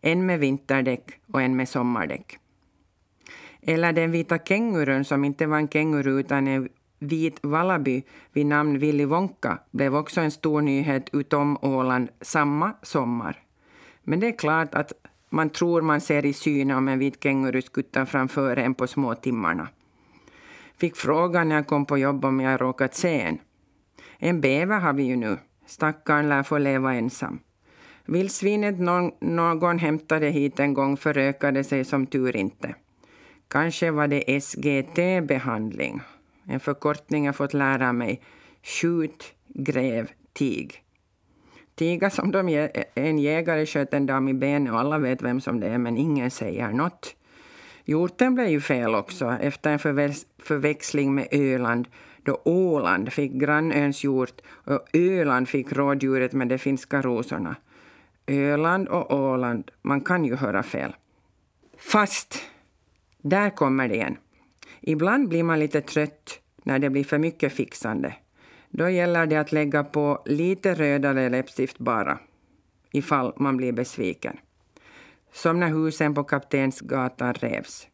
Speaker 1: En med vinterdäck och en med sommardäck. Eller den vita kängurun som inte var en känguru utan en vit wallaby vid namn Willy Wonka blev också en stor nyhet utom Åland samma sommar. Men det är klart att man tror man ser i syne om en vit känguru skuttar framför en på små timmarna. Fick frågan när jag kom på jobb om jag råkat se en. En bäver har vi ju nu. Stackaren lär få leva ensam. Vildsvinet någon, någon hämtade hit en gång förökade sig som tur inte. Kanske var det SGT-behandling. En förkortning jag fått lära mig. Skjut, gräv, tig. Tiga som de en jägare sköt en dam i benet och alla vet vem som det är men ingen säger något. Hjorten blev ju fel också efter en förväxling med Öland då Åland fick grannöns hjort och Öland fick rådjuret med de finska rosorna. Öland och Åland, man kan ju höra fel. Fast, där kommer det igen. Ibland blir man lite trött när det blir för mycket fixande. Då gäller det att lägga på lite rödare läppstift bara, ifall man blir besviken som när husen på Kaptensgatan revs.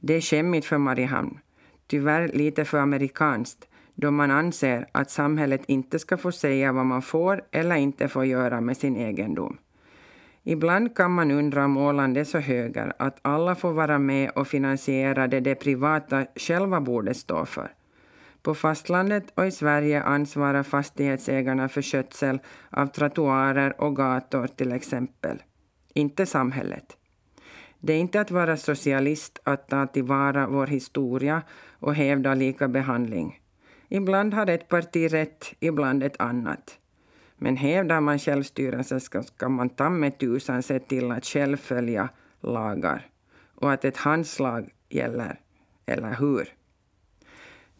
Speaker 1: Det är skämmigt för Mariehamn, tyvärr lite för amerikanskt, då man anser att samhället inte ska få säga vad man får eller inte får göra med sin egendom. Ibland kan man undra om Åland är så höger att alla får vara med och finansiera det de privata själva borde stå för. På fastlandet och i Sverige ansvarar fastighetsägarna för skötsel av trottoarer och gator till exempel inte samhället. Det är inte att vara socialist att ta tillvara vår historia och hävda lika behandling. Ibland har ett parti rätt, ibland ett annat. Men hävdar man självstyrelsen ska, ska man ta med tusan se till att själv följa lagar och att ett handslag gäller, eller hur?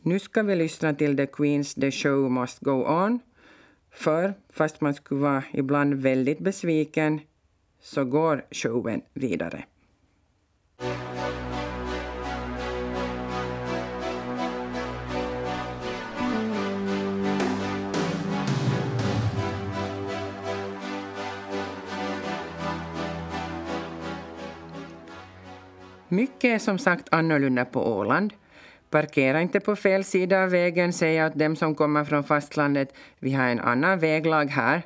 Speaker 1: Nu ska vi lyssna till The Queens The Show Must Go On. För, fast man skulle vara ibland väldigt besviken, så går showen vidare. Mycket är som sagt annorlunda på Åland. Parkera inte på fel sida av vägen, säger åt dem som kommer från fastlandet. Vi har en annan väglag här.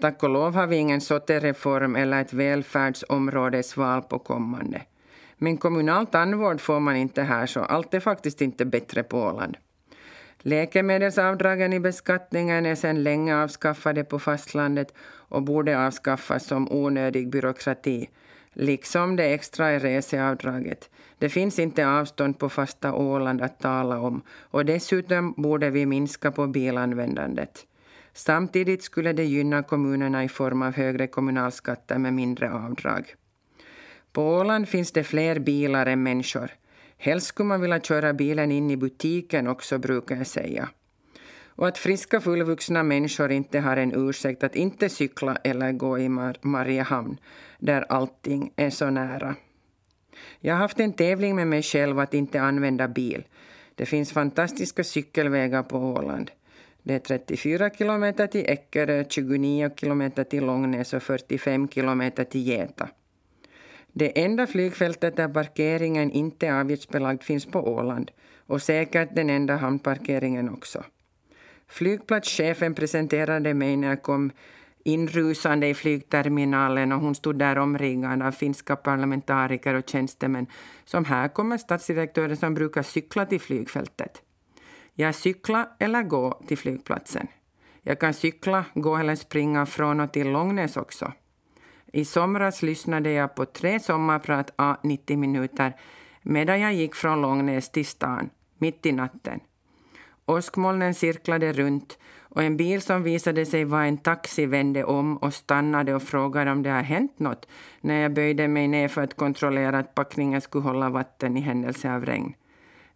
Speaker 1: Tack och lov har vi ingen sottereform eller ett välfärdsområdesval på kommande. Men kommunal tandvård får man inte här, så allt är faktiskt inte bättre på Åland. Läkemedelsavdragen i beskattningen är sedan länge avskaffade på fastlandet och borde avskaffas som onödig byråkrati, liksom det extra i reseavdraget. Det finns inte avstånd på fasta Åland att tala om och dessutom borde vi minska på bilanvändandet. Samtidigt skulle det gynna kommunerna i form av högre kommunalskatter med mindre avdrag. På Åland finns det fler bilar än människor. Helst skulle man vilja köra bilen in i butiken också, brukar jag säga. Och att friska fullvuxna människor inte har en ursäkt att inte cykla eller gå i Mar Mariehamn, där allting är så nära. Jag har haft en tävling med mig själv att inte använda bil. Det finns fantastiska cykelvägar på Åland. Det är 34 kilometer till Eckerö, 29 kilometer till Långnäs och 45 kilometer till Geta. Det enda flygfältet där parkeringen inte är avgiftsbelagd finns på Åland och säkert den enda hamnparkeringen också. Flygplatschefen presenterade mig när jag kom inrusande i flygterminalen och hon stod där omringad av finska parlamentariker och tjänstemän. Som här kommer statsdirektören som brukar cykla till flygfältet. Jag cyklar eller går till flygplatsen. Jag kan cykla, gå eller springa från och till Långnäs också. I somras lyssnade jag på tre sommarprat a 90 minuter medan jag gick från Långnäs till stan, mitt i natten. Åskmolnen cirklade runt och en bil som visade sig vara en taxi vände om och stannade och frågade om det har hänt något när jag böjde mig ner för att kontrollera att packningen skulle hålla vatten i händelse av regn.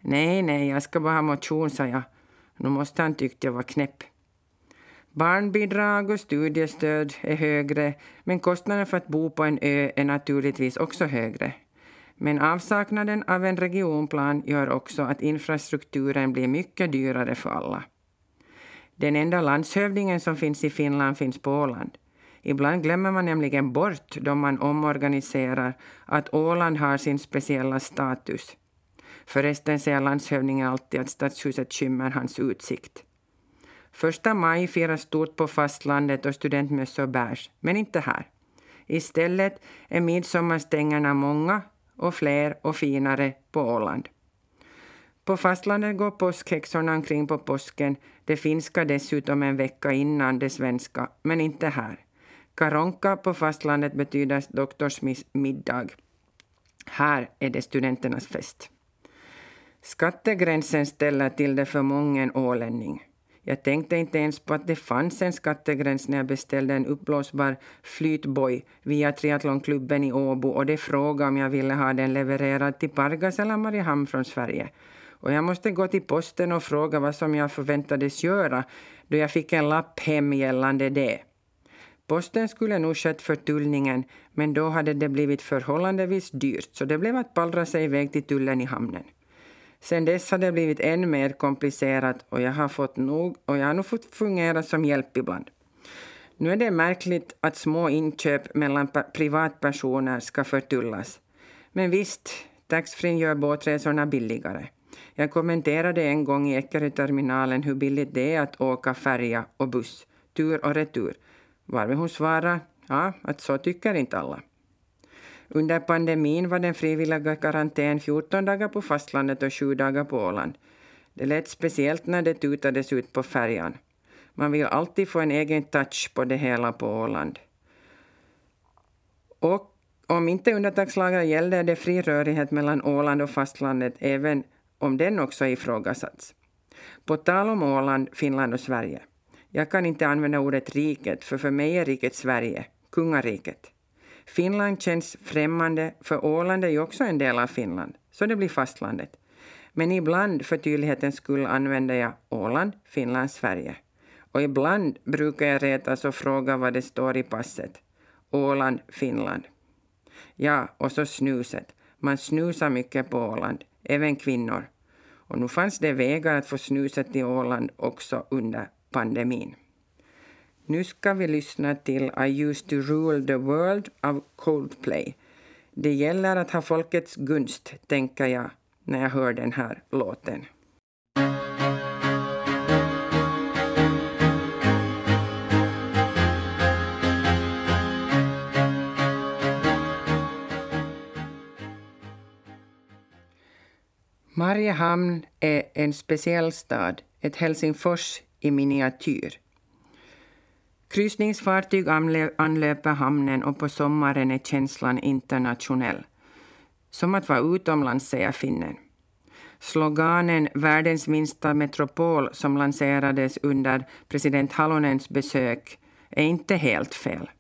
Speaker 1: Nej, nej, jag ska bara ha motion, sa jag. Nu måste han tyckt jag var knäpp. Barnbidrag och studiestöd är högre, men kostnaden för att bo på en ö är naturligtvis också högre. Men avsaknaden av en regionplan gör också att infrastrukturen blir mycket dyrare för alla. Den enda landshövdingen som finns i Finland finns på Åland. Ibland glömmer man nämligen bort, då man omorganiserar, att Åland har sin speciella status. Förresten säger landshövdingen alltid att stadshuset skymmer hans utsikt. Första maj firas stort på fastlandet och studentmössor bärs, men inte här. Istället är midsommarstängerna många och fler och finare på Åland. På fastlandet går påskhäxorna omkring på påsken, det finska dessutom en vecka innan det svenska, men inte här. Karonka på fastlandet betyder doktorsmiddag. Här är det studenternas fest. Skattegränsen ställer till det för många ålänning. Jag tänkte inte ens på att det fanns en skattegräns när jag beställde en uppblåsbar flytboj via triathlonklubben i Åbo och det frågade om jag ville ha den levererad till Pargas eller Mariehamn från Sverige. Och jag måste gå till posten och fråga vad som jag förväntades göra då jag fick en lapp hem gällande det. Posten skulle nog skött förtullningen men då hade det blivit förhållandevis dyrt så det blev att pallra sig iväg till tullen i hamnen. Sen dess har det blivit än mer komplicerat och jag har, fått nog, och jag har nog fått fungera som hjälp ibland. Nu är det märkligt att små inköp mellan privatpersoner ska förtullas. Men visst, taxfree gör båtresorna billigare. Jag kommenterade en gång i Eckeröterminalen hur billigt det är att åka färja och buss, tur och retur. Varvid hon svarade ja, att så tycker inte alla. Under pandemin var den frivilliga karantän 14 dagar på fastlandet och 7 dagar på Åland. Det lät speciellt när det tutades ut på färjan. Man vill alltid få en egen touch på det hela på Åland. Och om inte undantagslagar gällde det fri rörlighet mellan Åland och fastlandet även om den också ifrågasatts. På tal om Åland, Finland och Sverige. Jag kan inte använda ordet riket, för för mig är riket Sverige, kungariket. Finland känns främmande, för Åland är ju också en del av Finland, så det blir fastlandet. Men ibland, för tydlighetens skull, använder jag Åland, Finland, Sverige. Och ibland brukar jag retas och fråga vad det står i passet. Åland, Finland. Ja, och så snuset. Man snusar mycket på Åland, även kvinnor. Och nu fanns det vägar att få snuset till Åland också under pandemin. Nu ska vi lyssna till I used to rule the world av Coldplay. Det gäller att ha folkets gunst, tänker jag när jag hör den här låten. Mariehamn är en speciell stad, ett Helsingfors i miniatyr. Kryssningsfartyg anlöper hamnen och på sommaren är känslan internationell. Som att vara utomlands, säger finnen. Sloganen ”Världens minsta metropol” som lanserades under president Halonens besök är inte helt fel.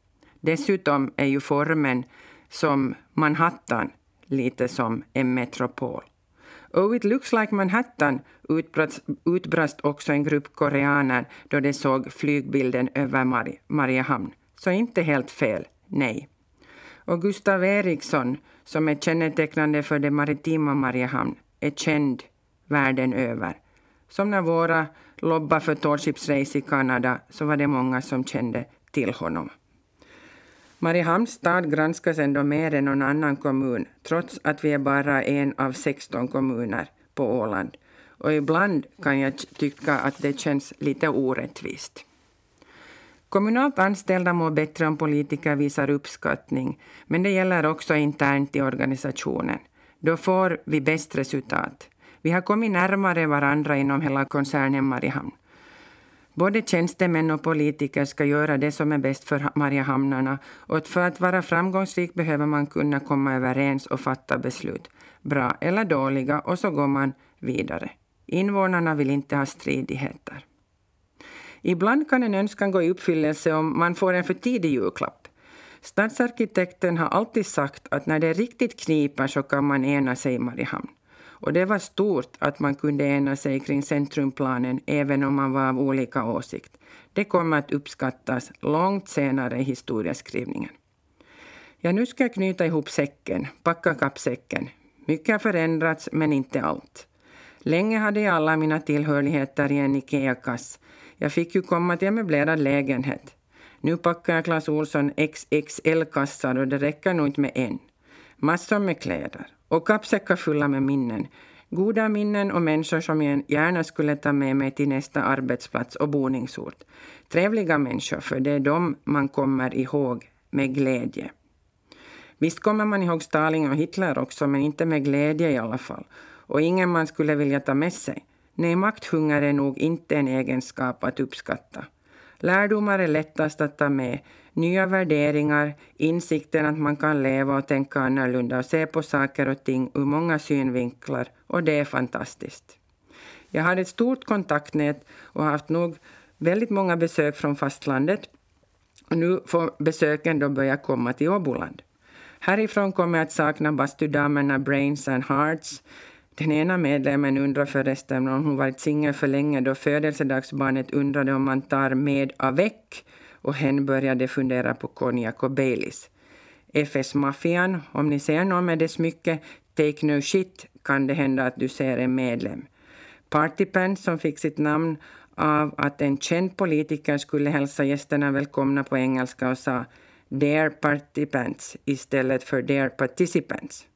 Speaker 1: Dessutom är ju formen som Manhattan lite som en metropol. Oh, it looks like Manhattan, utbrast, utbrast också en grupp koreaner då de såg flygbilden över Mar Mariehamn. Så inte helt fel, nej. Och Gustav Eriksson, som är kännetecknande för det maritima Mariehamn, är känd världen över. Som när våra lobbar för Tall i Kanada så var det många som kände till honom. Mariehamns stad granskas ändå mer än någon annan kommun, trots att vi är bara en av 16 kommuner på Åland. Och ibland kan jag tycka att det känns lite orättvist. Kommunalt anställda mår bättre om politiker visar uppskattning, men det gäller också internt i organisationen. Då får vi bäst resultat. Vi har kommit närmare varandra inom hela koncernen Mariehamn. Både tjänstemän och politiker ska göra det som är bäst för Mariehamnarna och för att vara framgångsrik behöver man kunna komma överens och fatta beslut, bra eller dåliga, och så går man vidare. Invånarna vill inte ha stridigheter. Ibland kan en önskan gå i uppfyllelse om man får en för tidig julklapp. Stadsarkitekten har alltid sagt att när det riktigt kniper så kan man ena sig i Mariehamn. Och det var stort att man kunde ena sig kring centrumplanen även om man var av olika åsikt. Det kommer att uppskattas långt senare i historieskrivningen. Ja, nu ska jag knyta ihop säcken, packa kappsäcken. Mycket har förändrats, men inte allt. Länge hade jag alla mina tillhörigheter i en Ikea-kass. Jag fick ju komma till en möblerad lägenhet. Nu packar jag Clas Ohlson XXL-kassar och det räcker nog inte med en. Massor med kläder och kappsäckar fulla med minnen. Goda minnen och människor som jag gärna skulle ta med mig till nästa arbetsplats och boningsort. Trevliga människor, för det är dem man kommer ihåg med glädje. Visst kommer man ihåg Stalin och Hitler också, men inte med glädje i alla fall. Och ingen man skulle vilja ta med sig. Nej, makthunger är nog inte en egenskap att uppskatta. Lärdomar är lättast att ta med, nya värderingar, insikten att man kan leva och tänka annorlunda och se på saker och ting ur många synvinklar och det är fantastiskt. Jag har ett stort kontaktnät och har haft nog väldigt många besök från fastlandet och nu får besöken då börja komma till Åboland. Härifrån kommer jag att sakna bastudamerna Brains and Hearts. Den ena medlemmen undrar förresten om hon varit singel för länge då födelsedagsbarnet undrade om man tar med avec och hen började fundera på konjak och Baileys. FS-maffian, om ni ser någon med det smycket, take no shit, kan det hända att du ser en medlem. Partypants som fick sitt namn av att en känd politiker skulle hälsa gästerna välkomna på engelska och sa “their partypants” istället för “their participants”.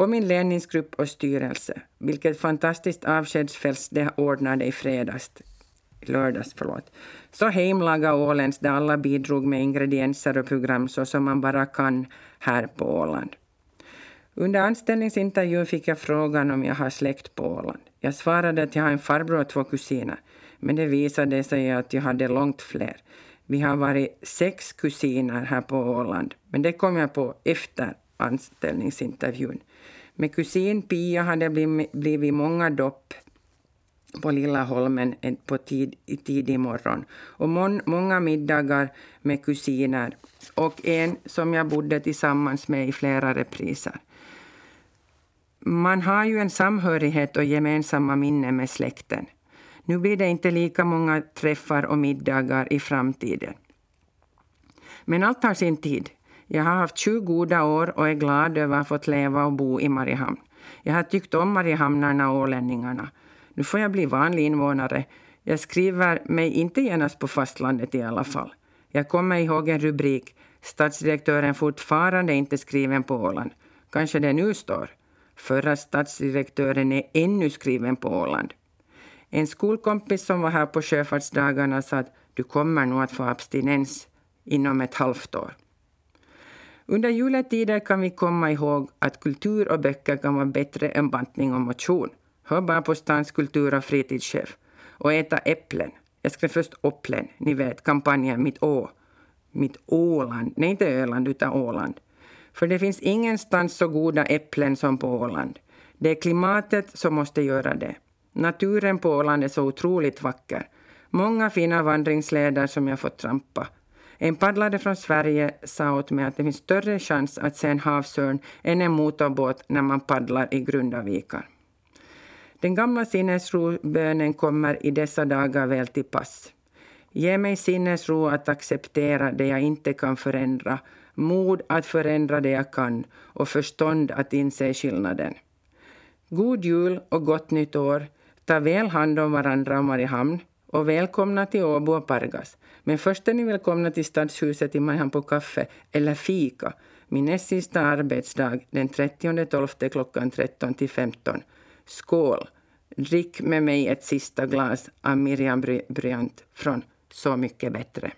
Speaker 1: Och min ledningsgrupp och styrelse. Vilket fantastiskt avskedsfest det ordnade i fredags lördags, förlåt. Så hemlaga Ålens där alla bidrog med ingredienser och program så som man bara kan här på Åland. Under anställningsintervjun fick jag frågan om jag har släkt på Åland. Jag svarade att jag har en farbror och två kusiner, men det visade sig att jag hade långt fler. Vi har varit sex kusiner här på Åland, men det kom jag på efter anställningsintervjun. Med kusin Pia hade det blivit många dopp på Lilla Holmen eh, på tid, i tidig morgon. Och mon, många middagar med kusiner och en som jag bodde tillsammans med i flera repriser. Man har ju en samhörighet och gemensamma minnen med släkten. Nu blir det inte lika många träffar och middagar i framtiden. Men allt har sin tid. Jag har haft 20 goda år och är glad över att ha fått leva och bo i Mariehamn. Jag har tyckt om mariehamnarna och ålänningarna. Nu får jag bli vanlig invånare. Jag skriver mig inte genast på fastlandet i alla fall. Jag kommer ihåg en rubrik Stadsdirektören fortfarande inte skriven på Åland. Kanske det nu står. Förra stadsdirektören är ännu skriven på Åland. En skolkompis som var här på sjöfartsdagarna sa att du kommer nog att få abstinens inom ett halvt år. Under juletider kan vi komma ihåg att kultur och böcker kan vara bättre än bantning och motion. Hör bara på stans kultur och fritidschef. Och äta äpplen. Jag skrev först Opplen, ni vet kampanjen Mitt Å. Mitt Åland, nej inte Öland utan Åland. För det finns ingenstans så goda äpplen som på Åland. Det är klimatet som måste göra det. Naturen på Åland är så otroligt vacker. Många fina vandringsleder som jag fått trampa. En paddlare från Sverige sa åt mig att det finns större chans att se en havsörn än en motorbåt när man paddlar i grunda vikar. Den gamla sinnesrobönen kommer i dessa dagar väl till pass. Ge mig sinnesro att acceptera det jag inte kan förändra, mod att förändra det jag kan och förstånd att inse skillnaden. God jul och gott nytt år. Ta väl hand om varandra och Mariehamn och välkomna till Åbo och Pargas. Men först är ni välkomna till Stadshuset i Mariehamn på kaffe eller fika min näst sista arbetsdag den 30.12 klockan 13 till 15. Skål! Drick med mig ett sista glas av Miriam Bryant från Så mycket bättre.